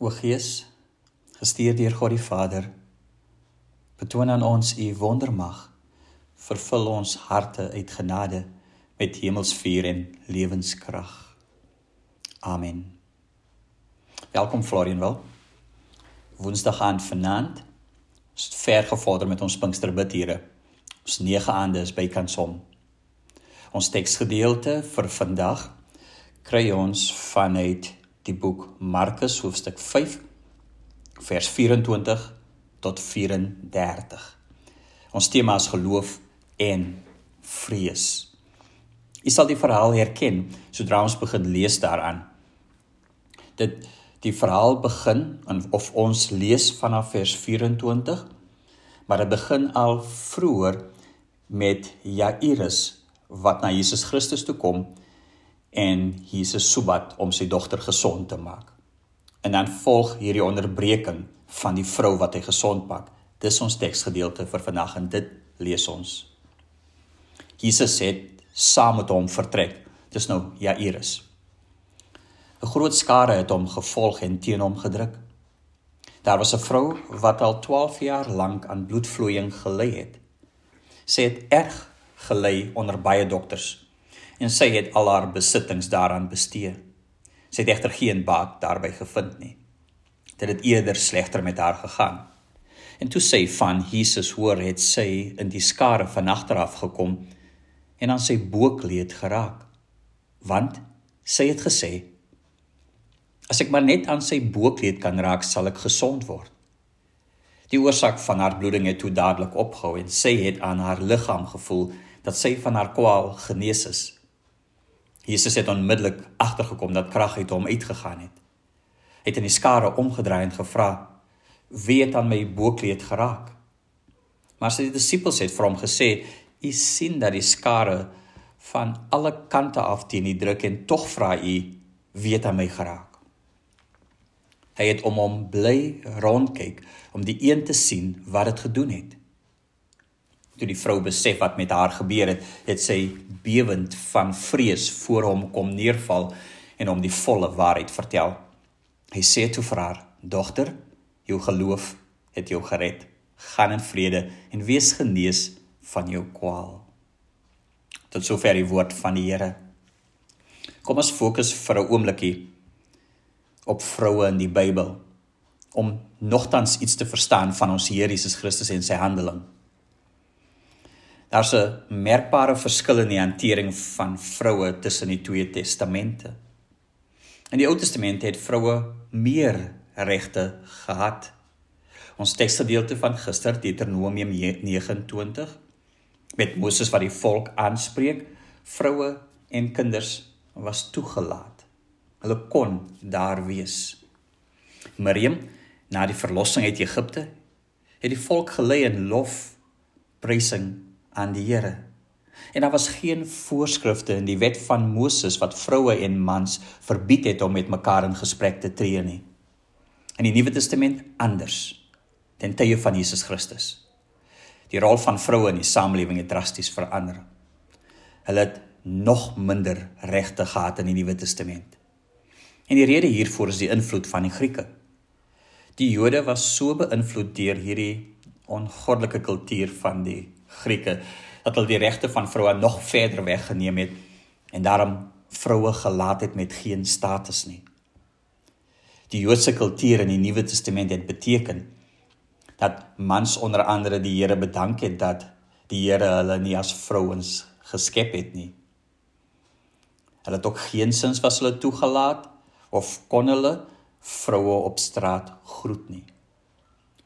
O Gees, gestuur deur God die Vader, betoon aan ons u wondermag. Vervul ons harte uit genade met hemelsvuur en lewenskrag. Amen. Welkom Florian wel. Woensdag aand vanaand is ver gevorder met ons Pinksterbidure. Ons nege aande is bykans om. Ons teksgedeelte vir vandag kry ons vanuit die boek Markus hoofstuk 5 vers 24 tot 34. Ons tema is geloof en vrees. Jy sal die verhaal herken sodra ons begin lees daaraan. Dit die verhaal begin of ons lees vanaf vers 24, maar dit begin al vroeër met Jairus wat na Jesus Christus toe kom en Jesus sobat om sy dogter gesond te maak. En dan volg hierdie onderbreking van die vrou wat hy gesond maak. Dis ons teksgedeelte vir vandag en dit lees ons. Jesus het saam met hom vertrek. Dis nou Jairus. 'n Groot skare het hom gevolg en teen hom gedruk. Daar was 'n vrou wat al 12 jaar lank aan bloedvloeiing gely het. Sy het erg gely onder baie dokters en sy het al haar besittings daaraan bestee. Sy het egter geen baat daarbey gevind nie. Dit het eerder slegter met haar gegaan. En toe sy van Jesus hoor, het sy in die skare van agter af gekom en aan sy boekleed geraak. Want sy het gesê: As ek maar net aan sy boekleed kan raak, sal ek gesond word. Die oorsaak van haar bloeding het toe dadelik opgehou en sy het aan haar liggaam gevoel dat sy van haar kwaal genees is. Jesus het onmiddellik agtergekom dat krag uit hom uitgegaan het. Hy het in die skare omgedraai en gevra: "Wie het aan my boekleed geraak?" Maar sy disippels het vir hom gesê: "U sien dat die skare van alle kante af teen u druk en tog vra u: Wie het aan my geraak?" Hy het om hom bly rondkyk om die een te sien wat dit gedoen het. Toe die vrou besef wat met haar gebeur het, het sy bewend van vrees voor hom kom neerval en hom die volle waarheid vertel. Hy sê toe vir haar: "Dogter, jou geloof het jou gered. Gaan in vrede en wees genees van jou kwaal." Tot sover die woord van die Here. Kom ons fokus vir 'n oombliekie op vroue in die Bybel om nogtans iets te verstaan van ons Here Jesus Christus en sy handeling. Daar's 'n merkbare verskil in die hantering van vroue tussen die twee testamente. In die Ou Testament het vroue meer regte gehad. Ons teksgedeelte van gister, Deuteronomium 29, met Moses wat die volk aanspreek, vroue en kinders was toegelaat. Hulle kon daar wees. Miriam, na die verlossing uit Egipte, het die volk gelei in lof, prysing aan die Here. En daar was geen voorskrifte in die wet van Moses wat vroue en mans verbied het om met mekaar in gesprek te tree nie. In die Nuwe Testament anders ten tye van Jesus Christus. Die rol van vroue in die samelewing het drasties verander. Hulle het nog minder regte gehad in die Nuwe Testament. En die rede hiervoor is die invloed van die Grieke. Die Jode was so beïnvloed deur hierdie ongoddelike kultuur van die Grieke dat hulle die regte van vroue nog verder weggeneem het en daarom vroue gelaat het met geen status nie. Die Joodse kultuur in die Nuwe Testament het beteken dat mans onder andere die Here bedank het dat die Here hulle nie as vrouens geskep het nie. Hulle het ook geen sins was hulle toegelaat of kon hulle vroue op straat groet nie.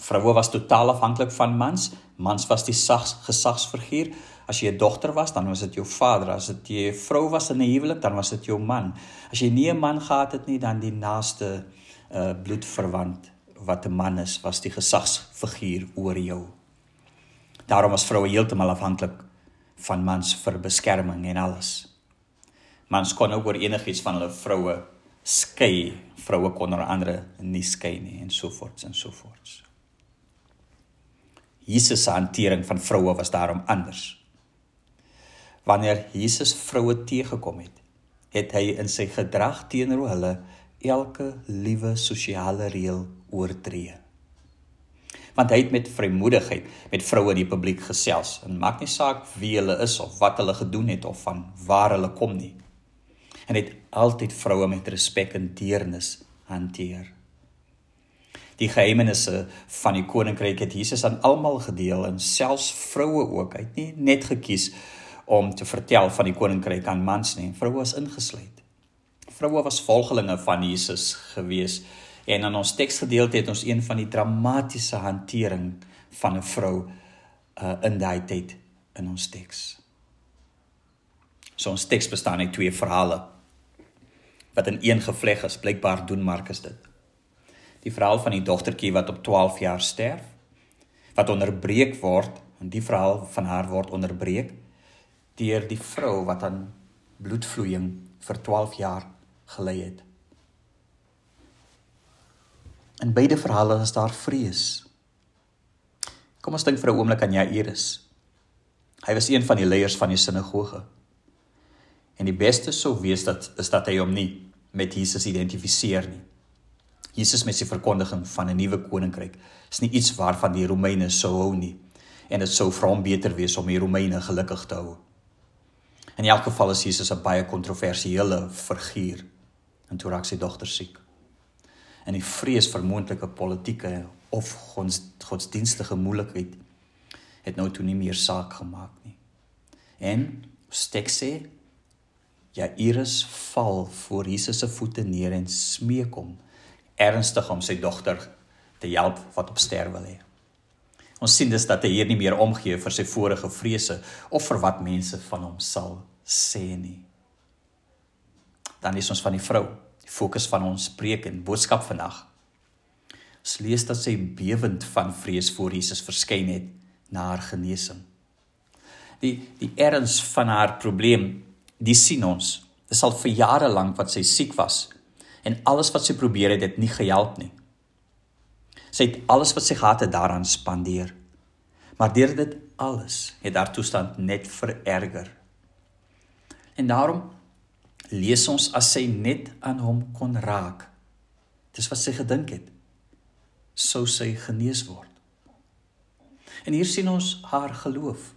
Vroue was totaal afhanklik van mans. Mans was die sags, gesagsfiguur. As jy 'n dogter was, dan was dit jou vader. As dit jy 'n vrou was in 'n huwelik, dan was dit jou man. As jy nie 'n man gehad het nie, dan die naaste uh bloedverwant wat 'n man is, was die gesagsfiguur oor jou. Daarom was vroue heeltemal afhanklik van mans vir beskerming en alles. Mans kon ook oor enigiets van hulle vroue skei. Vroue kon onder andere nie skei nie en so voort en so voort. Jesus se hantering van vroue was daarom anders. Wanneer Jesus vroue teëgekom het, het hy in sy gedrag teenoor hulle elke liewe sosiale reël oortree. Want hy het met vrymoedigheid met vroue in die publiek gesels en maak nie saak wie hulle is of wat hulle gedoen het of van waar hulle kom nie. En het altyd vroue met respek en deernis hanteer. Die geheimenisse van die koninkryk het Jesus aan almal gedeel en selfs vroue ook. Hy het nie net gekies om te vertel van die koninkryk aan mans nie. Vroue was ingesluit. Vroue was volgelinge van Jesus gewees. En in ons teksgedeelte het ons een van die dramatiese hantering van 'n vrou uh, in daai tyd in ons teks. So ons teks bestaan uit twee verhale wat in een gevleg is. Blykbaar doen Markus dit. Die verhaal van die dogtertjie wat op 12 jaar sterf, wat onderbreek word en die verhaal van haar word onderbreek deur die vrou wat aan bloedvloeiing vir 12 jaar gelei het. In beide verhale is daar vrees. Kom ons dink vir 'n oomblik aan Jairus. Hy was een van die leiers van die sinagoge. En die beste sou wees dat is dat hy hom nie met Jesus identifiseer nie. Jesus met sy verkondiging van 'n nuwe koninkryk is nie iets waarvan die Romeine sou hou nie en dit sou vir hom beter wees om die Romeine gelukkig te hou. In elk geval is Jesus 'n baie kontroversiële figuur en toe raak sy dogter siek. En die vrees vir moontlike politieke of gods, godsdienstige moeilikheid het nou toe nie meer saak gemaak nie. En steek sê ja Iris val voor Jesus se voete neer en smeek hom ernstig om sy dogter te help wat op sterwe lê. Ons sien dus dat hy hier nie meer omgee vir sy vorige vrese of vir wat mense van hom sal sê nie. Dan is ons van die vrou, die fokus van ons preek en boodskap vandag. Ons lees dat sy bewend van vrees voor Jesus verskyn het na haar genesing. Die die erns van haar probleem, die sien ons. Dit is al vir jare lank wat sy siek was en alles wat sy probeer het, het nie gehelp nie. Sy het alles wat sy gehad het daaraan spandeer. Maar deur dit alles het haar toestand net vererger. En daarom lees ons as sy net aan hom kon raak. Dis wat sy gedink het. Sou sy genees word. En hier sien ons haar geloof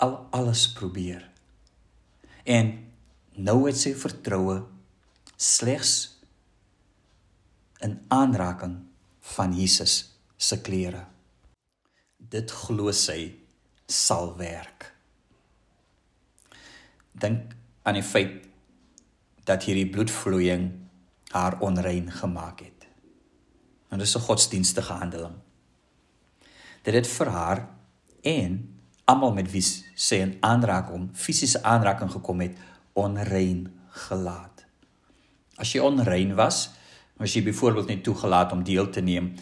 al alles probeer. En nou het sy vertroue slegs in aanraking van Jesus se klere. Dit glo sy sal werk. Dink aan die feit dat hierdie bloedvloeiing haar onrein gemaak het. En dit is 'n godsdienstige handeling. Dit het vir haar en almal met wie sy in aanraking, fisiese aanraking gekom het, onrein gelaat. As jy onrein was, was jy byvoorbeeld nie toegelaat om deel te neem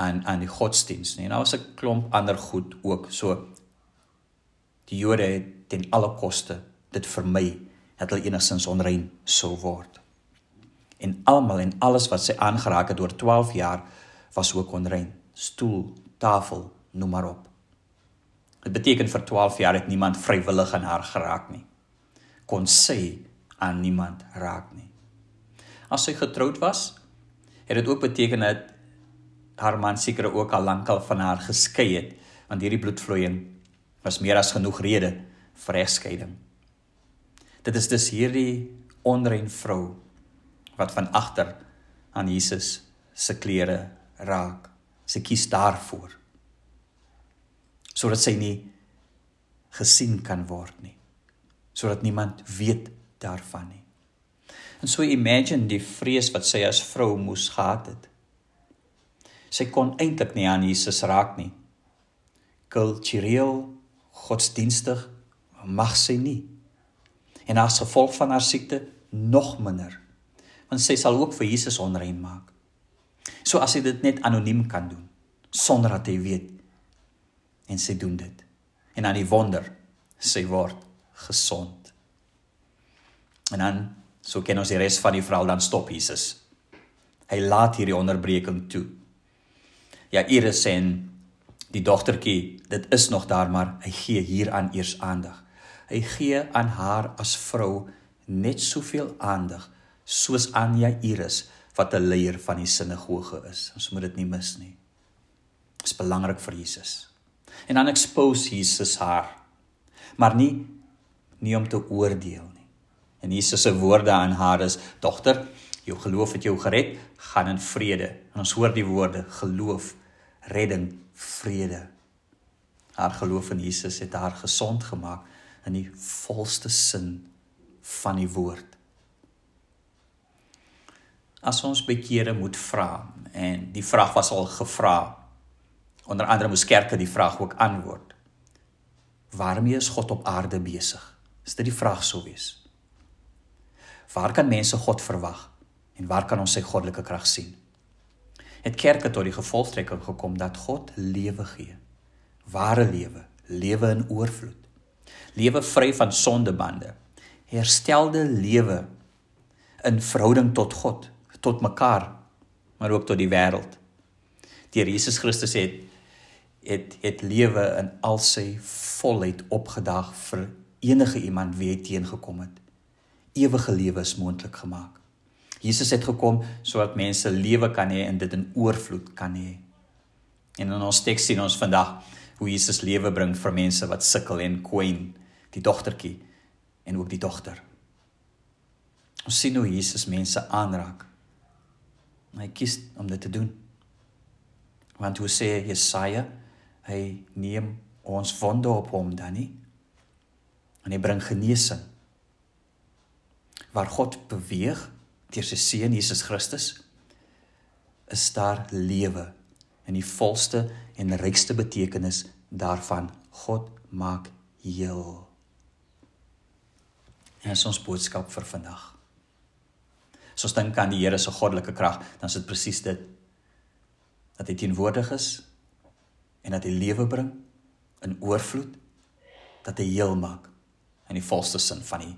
aan aan die godsdiens nie. Nou was 'n klomp ander goed ook. So die Jode het ten alle koste dit vermy dat hulle enigstens onrein sou word. En almal en alles wat sy aangeraak het oor 12 jaar was ook onrein. Stoel, tafel, noem maar op. Dit beteken vir 12 jaar het niemand vrywillig aan haar geraak nie. Kon sy aan niemand raak nie. As sy getroud was, het dit ook beteken dat haar man seker ook al lankal van haar geskei het, want hierdie bloedvloeiing was meer as genoeg rede vir egskeiding. Dit is dus hierdie onrein vrou wat van agter aan Jesus se klere raak. Sy kies daarvoor sodat sy nie gesien kan word nie. Sodat niemand weet daarvan nie. En so imagine die vrees wat sy as vrou moes gehad het. Sy kon eintlik nie aan Jesus raak nie. Kultureel, godsdienstig mag sy nie. En as gevolg van haar siekte nog minder. Want sy sal ook vir Jesus onrein maak. So as sy dit net anoniem kan doen sonder dat hy weet. En sy doen dit. En aan die wonder sy word gesond. En dan So ken ons die res van die verhaal dan stop Jesus. Hy laat hierdie onderbreking toe. Ja, Iris en die dogtertjie, dit is nog daar, maar hy gee hieraan eers aandag. Hy gee aan haar as vrou net soveel aandag soos aan Jairus wat 'n leier van die sinagoge is. Ons moet dit nie mis nie. Dit is belangrik vir Jesus. En dan expose Jesus haar. Maar nie nie om te oordeel. En Jesus se woorde aan haar is: "Dogter, jou geloof het jou gered. Gaan in vrede." En ons hoor die woorde: geloof, redding, vrede. Haar geloof in Jesus het haar gesond gemaak in die volste sin van die woord as ons bekere moet vra en die vraag was al gevra onder andere moes kerke die vraag ook antwoord waarmee is God op aarde besig is dit die vraag sou wees waar kan mense God verwag en waar kan ons sy goddelike krag sien het kerke tot die gevolgtrekking gekom dat God lewe gee ware lewe lewe in oorvloed lewe vry van sondebande herstelde lewe in verhouding tot God tot mekaar maar ook tot die wêreld. Deur Jesus Christus het het het lewe in al sy volheid opgedag vir enige iemand wie hy teengekom het. Ewige lewe is moontlik gemaak. Jesus het gekom sodat mense lewe kan hê en dit in oorvloed kan hê. En in ons teks sien ons vandag hoe Jesus lewe bring vir mense wat sukkel en kwyn, die dogtertjie en ook die dogter. Ons sien hoe Jesus mense aanraak hy kies om dit te doen. Want hoe sê Jesaja, hy neem ons wonde op hom dan nie. En hy bring genesing. Waar God beweeg deur sy seun Jesus Christus, is daar lewe in die volste en rykste betekenis daarvan. God maak heel. En is ons boodskap vir vandag. As ons dink aan die Here se goddelike krag, dan is dit presies dit dat hy teenwoordig is en dat hy lewe bring in oorvloed, dat hy heel maak in die volste sin van die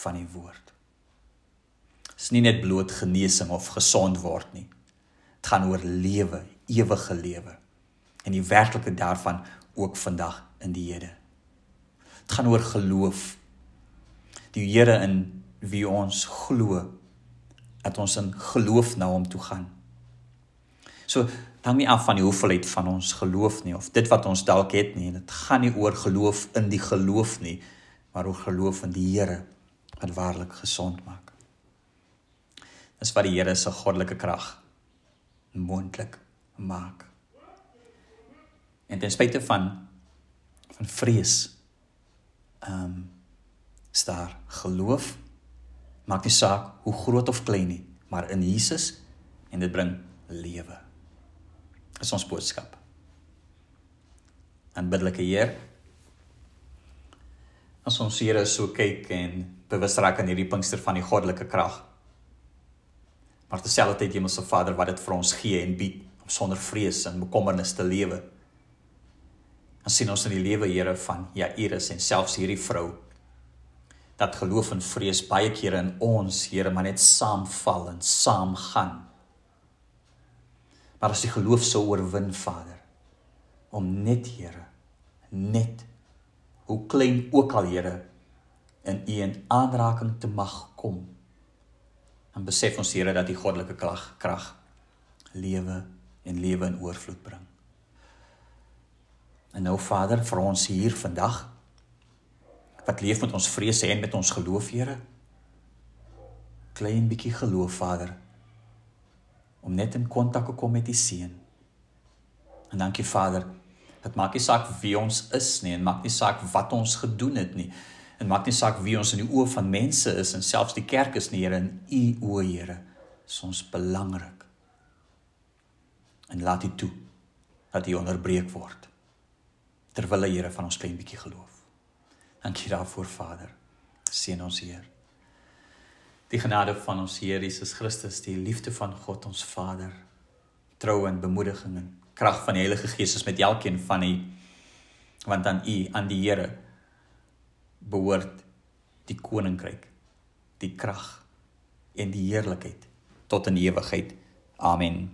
van die woord. Is nie net bloot genesing of gesond word nie. Dit gaan oor lewe, ewige lewe en die werklike daarvan ook vandag in die Here. Dit gaan oor geloof. Die Here in wie ons glo dat ons in geloof na hom toe gaan. So hang nie af van die hoeveelheid van ons geloof nie of dit wat ons dalk het nie. Dit gaan nie oor geloof in die geloof nie, maar oor geloof in die Here wat waarlik gesond maak. Dis wat die Here se goddelike krag moontlik maak. En ten spyte van van vrees ehm um, staar geloof Maak nie saak hoe groot of klein nie, maar in Jesus en dit bring lewe. Dis ons boodskap. Aanbiddelike Heer. As ons hier so kyk en bewus raak aan hierdie Pinkster van die goddelike krag. Maar terselfdertyd Hemelse Vader wat dit vir ons gee en bied om sonder vrees en bekommernis te lewe. Ons sien ons in die lewe Here van Jairus en selfs hierdie vrou dat geloof en vrees baie kere in ons Here maar net saamval en saamgaan. Maar as die geloof sou oorwin Vader om net Here net hoe klein ook al Here in U in aanraking te mag kom. Dan besef ons Here dat die goddelike krag krag lewe en lewe in oorvloed bring. En nou Vader vir ons hier vandag wat leef met ons vrese en met ons geloof, Here. Klein bietjie geloof, Vader, om net in kontak te kom met die Seun. En dankie, Vader. Dit maak nie saak wie ons is nie en maak nie saak wat ons gedoen het nie. En maak nie saak wie ons in die oë van mense is en selfs die kerk is nie, Here, in U oë, Here, is ons belangrik. En laat U toe dat U onderbreek word terwyl die Here van ons klein bietjie geloof. Dankie daarvoor Vader. Seën ons Heer. Die genade van ons Heer Jesus Christus, die liefde van God ons Vader, trou en bemoediging en krag van die Heilige Gees is met elkeen van u want aan u aan die Here behoort die koninkryk, die krag en die heerlikheid tot in ewigheid. Amen.